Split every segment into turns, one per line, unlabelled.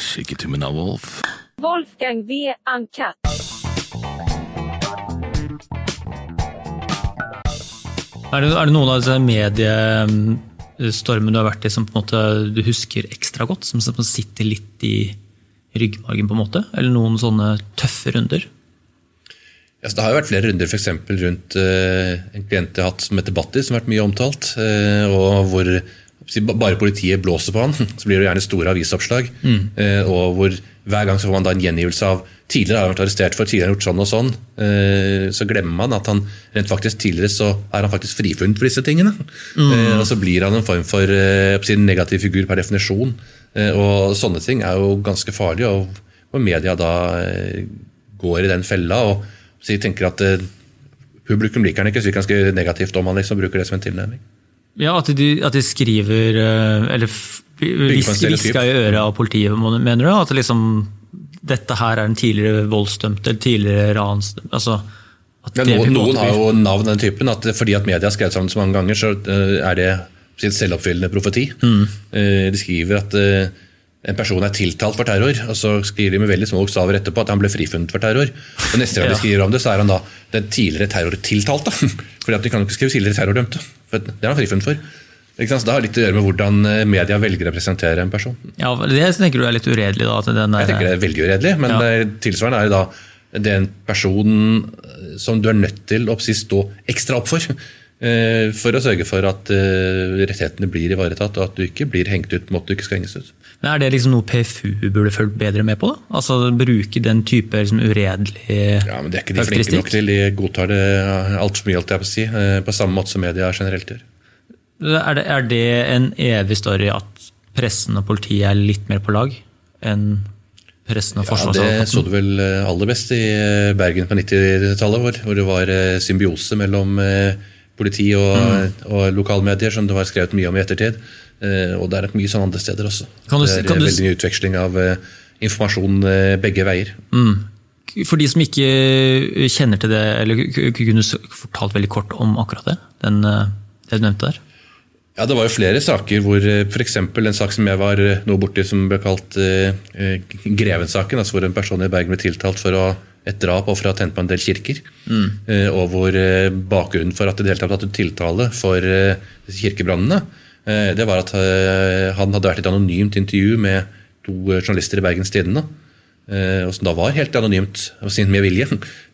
Skikketummen av Wolf.
Wolfgang V. Uncut.
Er det, er det noen av disse mediestormene du har vært i som på en måte du husker ekstra godt? Som, som sitter litt i ryggmargen, på en måte? Eller noen sånne tøffe runder?
Ja, så det har jo vært flere runder for eksempel, rundt uh, en klient jeg har hatt som heter Batti, som har vært mye omtalt. Uh, og hvor bare politiet blåser på han, så blir det gjerne store avisoppslag. Mm. og hvor hver gang så får man da en gjengivelse av tidligere har han vært arrestert for, tidligere har han gjort sånn og sånn. eh, så glemmer man at han rent faktisk tidligere så er han faktisk frifunnet for disse tingene. Mm. og så blir han en form for en negativ figur per definisjon. Eh, og sånne ting er jo ganske farlige, og, hvor media da eh, går i den fella. og tenker at eh, Publikum liker han ikke, så vi kan ganske negativt om han liksom, bruker det som en tilnærming.
Ja, at de, at de skriver eh, Eller hviska i øret av politiet, mener du? At liksom dette her er en tidligere voldsdømt eller tidligere ransdømt? Altså, at
Ja, noen, noen har jo navn den typen, at fordi at media har skrevet sammen så mange ganger, så eh, er det sin selvoppfyllende profeti. Mm. De skriver at eh, en person er tiltalt for terror, og så skriver de med veldig små bokstaver etterpå at han ble frifunnet for terror. Og Neste gang
Ja.
de skriver om det, så er han da den tidligere terrortiltalte. Fordi at de kan jo ikke skrive tidligere terrordømte, for det er han frifunnet for. Det har litt å gjøre med hvordan eh, media velger å presentere en person.
Ja, Det tenker du er litt uredelig? da? Der,
Jeg tenker det er veldig uredelig, men
Ja.
tilsvarende er det da det er en person eh, som du er nødt til å stå ekstra opp for. Eh, For å sørge for at eh, rettighetene blir ivaretatt, og at du ikke blir hengt ut måte du ikke skal henges ut.
Men Er det liksom noe PFU burde fulgt bedre med på? da? Altså Bruke den type liksom, uredelig
Ja, men Det er ikke de flinke nok til. De godtar det altfor mye, alt jeg på si. eh, På samme måte som media generelt gjør.
Er det, er det en evig story at pressen og politiet er litt mer på lag enn pressen og
Ja, Det så du vel eh, aller best i eh, Bergen på 90-tallet, hvor, hvor det var eh, symbiose mellom eh, politi og,
Mm.
og lokalmedier, som det var skrevet mye om i ettertid. Eh, Og det er mye sånn andre steder også.
Du
det er veldig mye utveksling av eh, informasjon eh, begge veier.
For de som ikke kjenner til det, eller kunne du fortalt veldig kort om akkurat det? Den, det du nevnte der?
Ja, Det var jo flere saker hvor f.eks. en sak som jeg var nå borti som ble kalt eh, Greven-saken, altså hvor en person i Bergen ble tiltalt for å et drap og for å ha tent på en del kirker. Eh, og hvor eh, bakgrunnen for at det i hele tatt tatt ut tiltale for eh, kirkebrannene, eh, det var at han hadde vært i et anonymt intervju med to journalister i Bergens Tidende. eh, og som da var helt anonymt, av sin med vilje.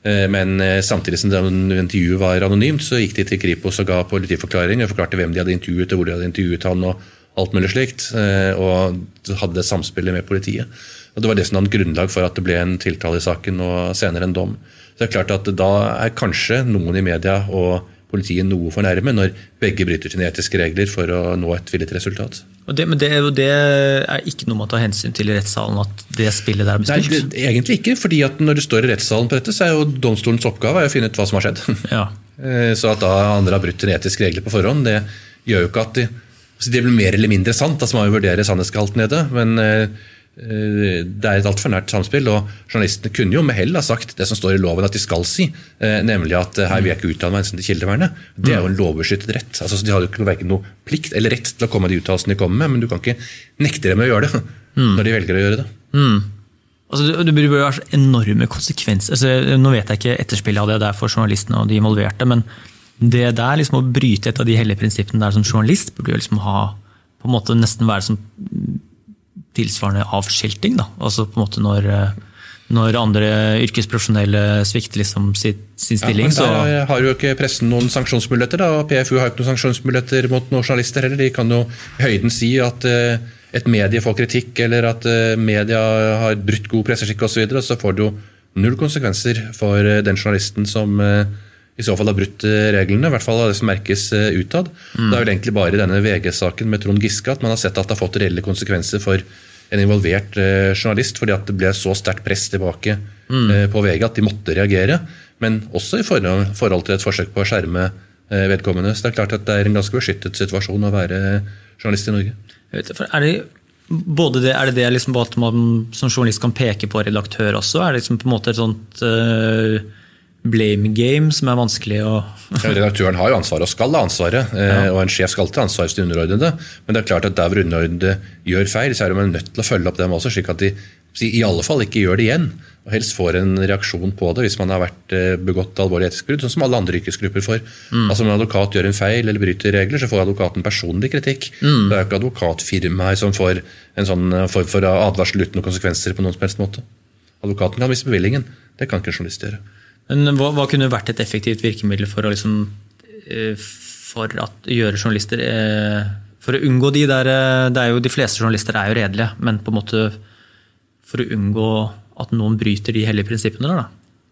Eh, Men samtidig som intervjuet var anonymt, så gikk de til Kripos og ga politiforklaring og forklarte hvem de hadde intervjuet og hvor de hadde intervjuet han og alt mulig slikt. eh, Og hadde det samspillet med politiet. Og Det var det som dannet grunnlag for at det ble en tiltale i saken og senere en dom. Så det er klart at Da er kanskje noen i media og politiet noe for nærme når begge bryter sine etiske regler for å nå et villet resultat.
Og det, men det, det er ikke noe man tar hensyn til i rettssalen, at det spillet der blir
Nei,
spilt?
det, egentlig ikke, fordi at når du står i rettssalen på dette, så er jo domstolens oppgave å finne ut hva som har skjedd.
Ja.
Eh, Så at da andre har brutt sine etiske regler på forhånd, det gjør jo ikke at de, altså Det blir mer eller mindre sant, da, så må man jo vurdere sannhetsgehalten i det. Men eh, det er et altfor nært samspill. og Journalistene kunne jo med hell ha sagt det som står i loven at de skal si, eh, nemlig at eh, her vil jeg ikke uttale meg hensyn til kildevernet. Det er jo en lovbeskyttet rett. altså så De har jo ikke verken noe plikt eller rett til å komme med de uttalelsene de kommer med, men du kan ikke nekte dem å gjøre det når de velger å gjøre det.
Altså, det, det burde være så enorme konsekvenser. Altså, nå vet jeg ikke etterspillet av det der for journalistene og de involverte, men det der liksom å bryte et av de hellige prinsippene der som journalist, burde jo liksom ha på en måte nesten være som tilsvarende avskilting. Da. Altså på en måte når, eh, når andre yrkesprofesjonelle svikter liksom sitt, sin stilling,
ja, men Der har jo ikke pressen noen sanksjonsmuligheter. da, og PFU har ikke noen sanksjonsmuligheter mot noen journalister heller. De kan jo i høyden si at eh, et medie får kritikk, eller at eh, media har brutt god presseskikk osv., og, så videre, så får det jo null konsekvenser for den journalisten som i så fall har brutt reglene, i hvert fall av det som merkes utad. Mm. Det er vel egentlig bare i denne VG-saken med Trond Giske at man har sett at det har fått reelle konsekvenser for en involvert eh, journalist, fordi at det ble så sterkt press tilbake eh, på VG at de måtte reagere. Men også i forhold, forhold til et forsøk på å skjerme eh, vedkommende. Så det er klart at det er en ganske beskyttet situasjon å være journalist i Norge.
Vet, for er det, både det, er det det liksom at man som journalist kan peke på redaktør også? Er det liksom på en måte et sånt øh, blame game som er vanskelig å
Ja, Redaktøren har jo ansvaret og skal ha ansvaret, ja. og en sjef skal alltid ha ansvar for de underordnede. Men det er klart at der hvor underordnede gjør feil, så er de nødt til å følge opp dem også, slik at de i alle fall ikke gjør det igjen. Og helst får en reaksjon på det hvis man har vært eh, begått alvorlig etisk brudd, sånn som alle andre yrkesgrupper får. Altså Om en advokat gjør en feil eller bryter regler, så får advokaten personlig kritikk. Det er jo ikke advokatfirmaet som får en sånn eh, form for advarsel uten noen konsekvenser på noen som helst måte. Advokaten kan miste bevillingen. Det kan ikke en journalist gjøre.
Men hva, hva kunne vært et effektivt virkemiddel for å liksom eh, for at gjøre journalister eh, For å unngå de der eh, det er jo De fleste journalister er jo redelige, men på en måte for å unngå at noen bryter de hellige prinsippene der, da.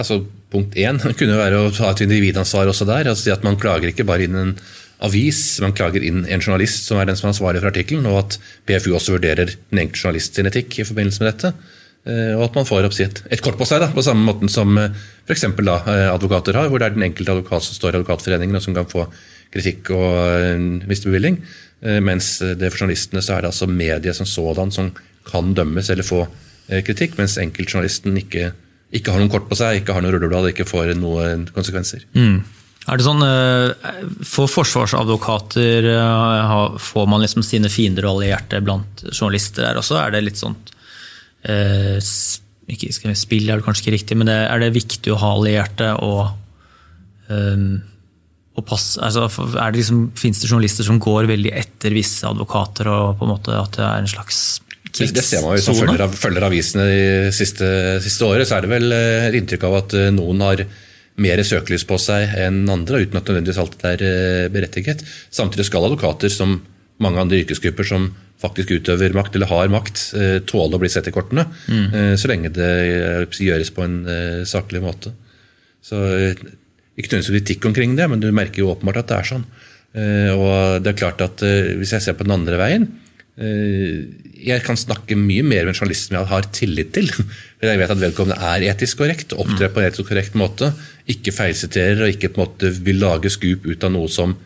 Altså, Punkt én kunne være å ta et individansvar også der. altså at Man klager ikke bare inn en avis, man klager inn en journalist som er den som er ansvarlig for artikkelen, og at PFU også vurderer den enkelte journalist sin etikk i forbindelse med dette. Eh, Og at man får oppsitt et kort på seg, da, på samme måten som f.eks. advokater har, hvor det er den enkelte advokat som står i Advokatforeningen og som kan få kritikk og eh, miste bevilling. Eh, Mens det for journalistene så er det altså mediet som sådan som kan dømmes eller få eh, kritikk, mens enkeltjournalisten ikke, ikke har noen kort på seg, ikke har noe rulleblad, ikke får noen konsekvenser.
Er det sånn, eh, For forsvarsadvokater eh, får man liksom sine fiender og allierte blant journalister der også? Er det litt sånn eh, ikke, Spill er det kanskje ikke riktig, men det, er det viktig å ha allierte og, eh, og pass, altså, er det liksom, Fins det journalister som går veldig etter visse advokater, og på en måte at det er en slags
Det, det ser man jo hvis man følger, følger avisene de siste, siste året, så er det vel eh, et inntrykk av at eh, noen har mer søkelys på seg enn andre, uten at nødvendigvis alltid er eh, berettiget. Samtidig skal advokater, som mange andre yrkesgrupper som faktisk utøver makt, eller har makt, eh, tåle å bli sett i kortene, Mm. så lenge det eh, gjøres på en eh, saklig måte. Så eh, Ikke nødvendigvis kritikk omkring det, men du merker jo åpenbart at det er sånn. Eh, Og det er klart at eh, Hvis jeg ser på den andre veien eh, Jeg kan snakke mye mer med en journalist som jeg har tillit til. For jeg vet at vedkommende er etisk korrekt, opptrer på en etisk korrekt måte, ikke feilsiterer og ikke på en måte vil lage skup ut av noe som eh,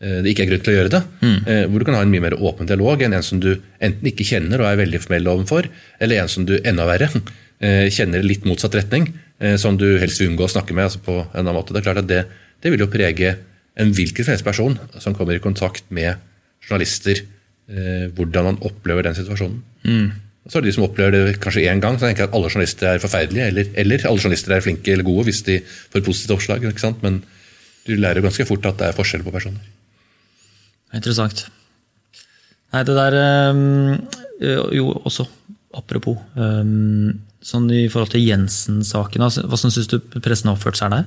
det ikke er grunn til å gjøre det. Eh, Hvor du kan ha en mye mer åpen dialog enn en som du enten ikke kjenner og er veldig formell overfor, eller en som du enda verre eh, kjenner litt motsatt retning, eh, som du helst vil unngå å snakke med. altså på en annen måte. Det er klart at det, det vil jo prege en hvilken som helst person som kommer i kontakt med journalister, eh, hvordan man opplever den situasjonen. Mm. Så er det de som opplever det kanskje én gang, så tenker jeg at alle journalister er forferdelige, eller, eller alle journalister er flinke eller gode hvis de får positivt oppslag. Men du lærer ganske fort at det er forskjell på personer.
Interessant. Nei, det der øhm, Jo, også apropos. øhm, sånn I forhold til Jensen-saken, hvordan syns du pressen har oppført seg der?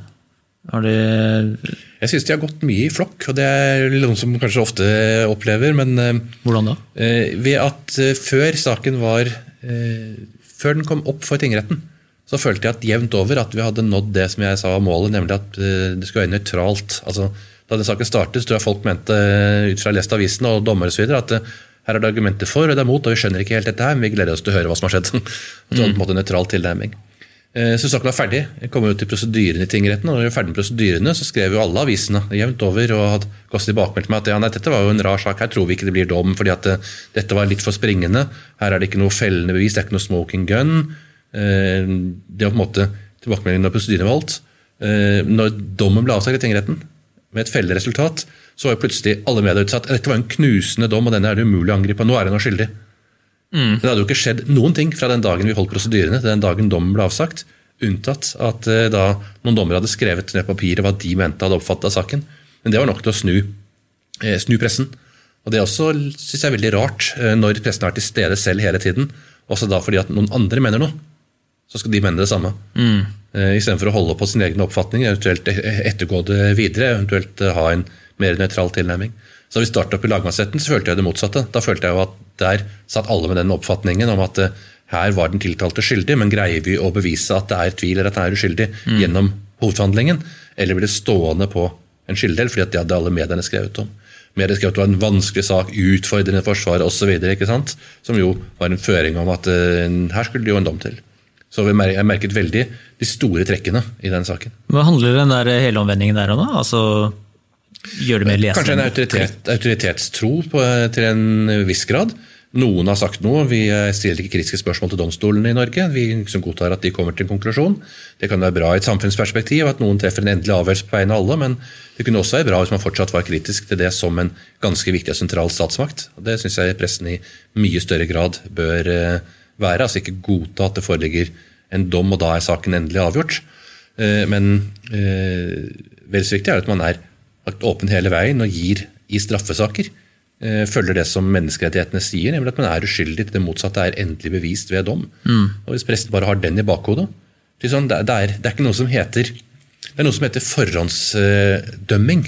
Jeg syns de har gått mye i flokk, og det er noen som kanskje ofte opplever. Men eh,
Hvordan da?
eh, ved at eh, før saken var eh, Før den kom opp for tingretten, så følte jeg at jevnt over at vi hadde nådd det som jeg sa var målet, nemlig at eh, det skulle være nøytralt. Altså, da den saken startet, så tror jeg folk mente, eh, ut fra lest avisene og dommer osv., at eh, her er det argumenter for og det er mot, og vi skjønner ikke helt dette her, men vi gleder oss til å høre hva som har skjedd. Så en måte nøytral tilnærming. Eh, Så saken var ferdig. Jeg kom jo til prosedyrene i tingretten, og når vi var ferdig med prosedyrene, så skrev jo alle avisene jevnt over og hadde gått tilbakemeldt meg at ja, nei, dette var jo en rar sak, her tror vi ikke det blir dom, fordi at dette var litt for springende. Her er det ikke noe fellende bevis, det er ikke noe smoking gun. Det var på en måte tilbakemeldingen da prosedyrene var holdt. Når dommen ble avsagt i tingretten, med et fellende resultat, så var jo plutselig alle medier utsatt. Dette var en knusende dom, og denne er det umulig å angripe. Nå er nå skyldig. Det hadde jo ikke skjedd noen ting fra den dagen vi holdt prosedyrene til den dagen dommen ble avsagt, unntatt at eh, da noen dommere hadde skrevet ned papiret hva de mente hadde oppfattet av saken. Men det var nok til å snu, eh, snu pressen. Og Det er også synes jeg, er veldig rart eh, når pressen er til stede selv hele tiden, også da fordi at noen andre mener noe. Så skal de mene det samme. Mm. Istedenfor å holde på sin egen oppfatning, eventuelt e- ettergå det videre, eventuelt eh, ha en mer nøytral tilnærming. Så da vi startet opp i lagmannsretten, så følte jeg det motsatte. Da følte jeg jo at der satt alle med den oppfatningen om at eh, her var den tiltalte skyldig, men greier vi å bevise at det er tvil eller at han er uskyldig gjennom hovedforhandlingen, eller blir det stående på en skylddel, fordi at det hadde alle mediene skrevet om. Mediene skrev at det var en vanskelig sak, utfordrende forsvar osv., som jo var en føring om at eh, her skulle det jo en dom til. Så vi mer- jeg merket veldig de store trekkene i den saken.
Hva handler den der helomvendingen der om, da? Altså, gjør det mer lesende?
Kanskje en autoritet, autoritetstro på, til en viss grad. Noen har sagt noe. Vi eh, stiller ikke kritiske spørsmål til domstolene i Norge. Vi liksom godtar at de kommer til en konklusjon. Det kan være bra i et samfunnsperspektiv at noen treffer en endelig avgjørelse på vegne av alle, men det kunne også være bra hvis man fortsatt var kritisk til det som en ganske viktig og sentral statsmakt. Og Det syns jeg pressen i mye større grad bør eh, være. Altså ikke godta at det foreligger en dom, og da er saken endelig avgjort. Eh, men vel så viktig er det at man er åpen hele veien og gir i straffesaker Eh, følger det som menneskerettighetene sier, nemlig at man er uskyldig til det motsatte er endelig bevist ved dom. Mm. Og Hvis presten bare har den i bakhodet sånn, det, er, det, er, ikke noe som heter det er noe som heter forhåndsdømming.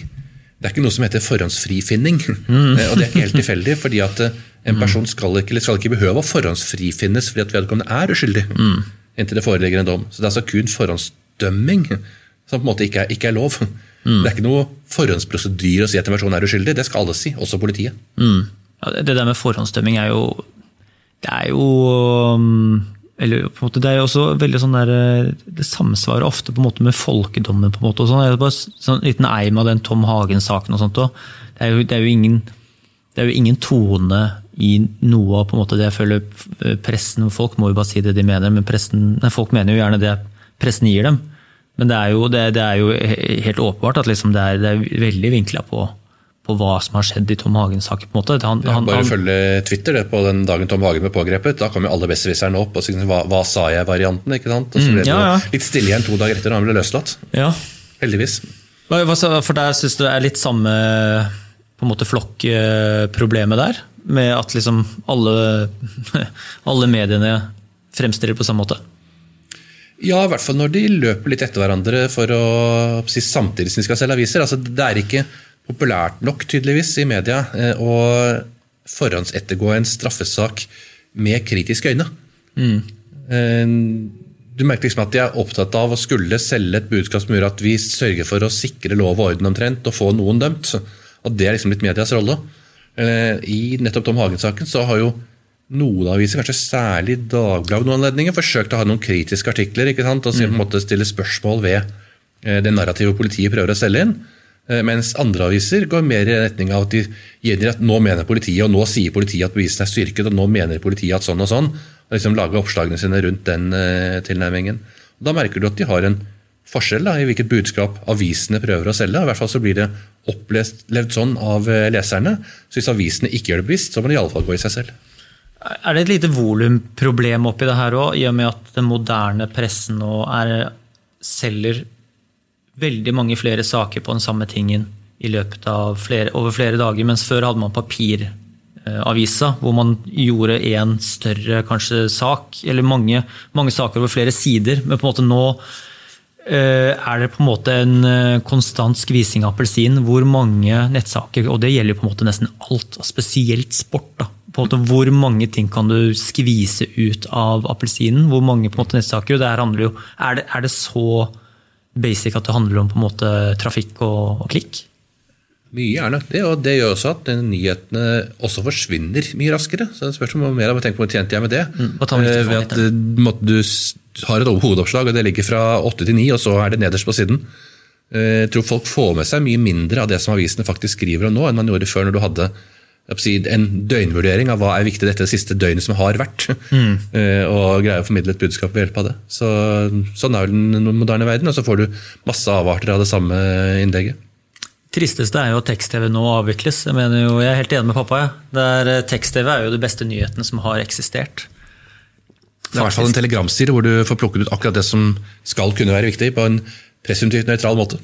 Det er ikke noe som heter forhåndsfrifinning. Mm. og det er ikke helt tilfeldig, fordi at eh, en person skal ikke, skal ikke behøve å forhåndsfrifinnes fordi at vedkommende er uskyldig mm. inntil det foreligger en dom. Så det er altså kun forhåndsdømming som på en måte ikke er, ikke er lov. Mm. Det er ikke noe forhåndsprosedyre å si at en person er uskyldig. Det skal alle si, også politiet.
Mm. Ja, det der med forhåndsdømming er jo Det er jo um, eller på en måte, Det er jo også veldig sånn der, eh, det samsvarer ofte på en måte med folkedommen. på en måte. Og sånn. Jeg bare sånn liten eim av den Tom Hagen-saken. og sånt også. Det er, jo, det, er ingen, det er jo ingen tone i noe av på en måte det jeg føler pressen Folk må jo bare si det de mener, men pressen, nei, folk mener jo gjerne det pressen gir dem. Men det er jo, det, det er jo helt åpenbart at liksom det, er, det, er, veldig vinkla på, på, hva som har skjedd i Tom Hagen-saken. på en måte.
Han, han, bare følge Twitter det, på den dagen Tom Hagen ble pågrepet. Da kom jo alle besserwisserne opp og sa hva, hva, sa jeg-varianten. ikke sant? Og så ble det mm, ja, ja. litt stille igjen to dager etter da han ble løslatt.
Ja.
Heldigvis.
For der syns du det er litt samme på en måte flokkproblemet der? Med at liksom alle, alle mediene fremstiller på samme måte?
Ja, i hvert fall når de løper litt etter hverandre for å samtidig som de skal selge aviser. Altså, det er ikke populært nok, tydeligvis, i media eh, å forhåndsettergå en straffesak med kritiske øyne. Mm. Eh, du merker liksom at de er opptatt av å skulle selge et budskap som gjør at vi sørger for å sikre lov og orden omtrent og få noen dømt. Og Det er liksom litt medias rolle. Eh, I nettopp Tom Hagen-saken så har jo noen aviser, kanskje særlig Dagbladet, noen anledninger, forsøkt å ha noen kritiske artikler ikke sant? og så, på en måte stille spørsmål ved eh, det narrativet politiet prøver å selge inn. Eh, mens andre aviser går mer i retning av at de gjengir at nå mener politiet, og nå sier politiet at bevisene er styrket, og nå mener politiet at sånn og sånn. og liksom Lager oppslagene sine rundt den tilnærmingen. Og da merker du at de har en forskjell da, i hvilket budskap avisene prøver å selge. I hvert fall så blir det opplevd sånn av leserne. Så hvis avisene ikke gjør det bevisst, så må det iallfall gå i seg selv.
Er det et lite volumproblem oppi det her òg, i og med at den moderne pressen nå er, selger veldig mange flere saker på den samme tingen i løpet av flere, over flere dager, mens før hadde man papiravisa, hvor man gjorde én større kanskje sak, eller mange, mange, saker over flere sider. Men på en måte nå eh, er det på en måte en eh, konstant skvising av appelsin hvor mange nettsaker, og det gjelder på en måte nesten alt, spesielt sport. da, på en måte, Hvor mange ting kan du skvise ut av appelsinen? Hvor mange på en måte nettsaker? Det her jo, er det, er det, så basic at det handler om på en måte trafikk og, og klikk?
Mye er det, og det gjør også at nyhetene også forsvinner mye raskere. Så det spørs om mer av tenkt på tjente jeg med det. Mm, eh, ved at eh, du har et hovedoppslag, og det ligger fra åtte til ni, og så er det nederst på siden. Eh, jeg tror folk får med seg mye mindre av det som avisene faktisk skriver om nå, enn man gjorde før når du hadde en døgnvurdering av hva er viktig dette siste døgnet som har vært. Mm. Eh, og greie å formidle et budskap ved hjelp av det. Så, sånn er den moderne verden, og så får du masse avarter av det samme innlegget.
Tristeste er jo at tekst-TV nå avvikles. Jeg mener jo, jeg er helt enig med pappa. Ja. Eh, tekst-TV er jo de beste nyhetene som har eksistert.
Det er i hvert fall en telegramstil hvor du får plukket ut akkurat det som skal kunne være viktig, på en presumptivt nøytral måte.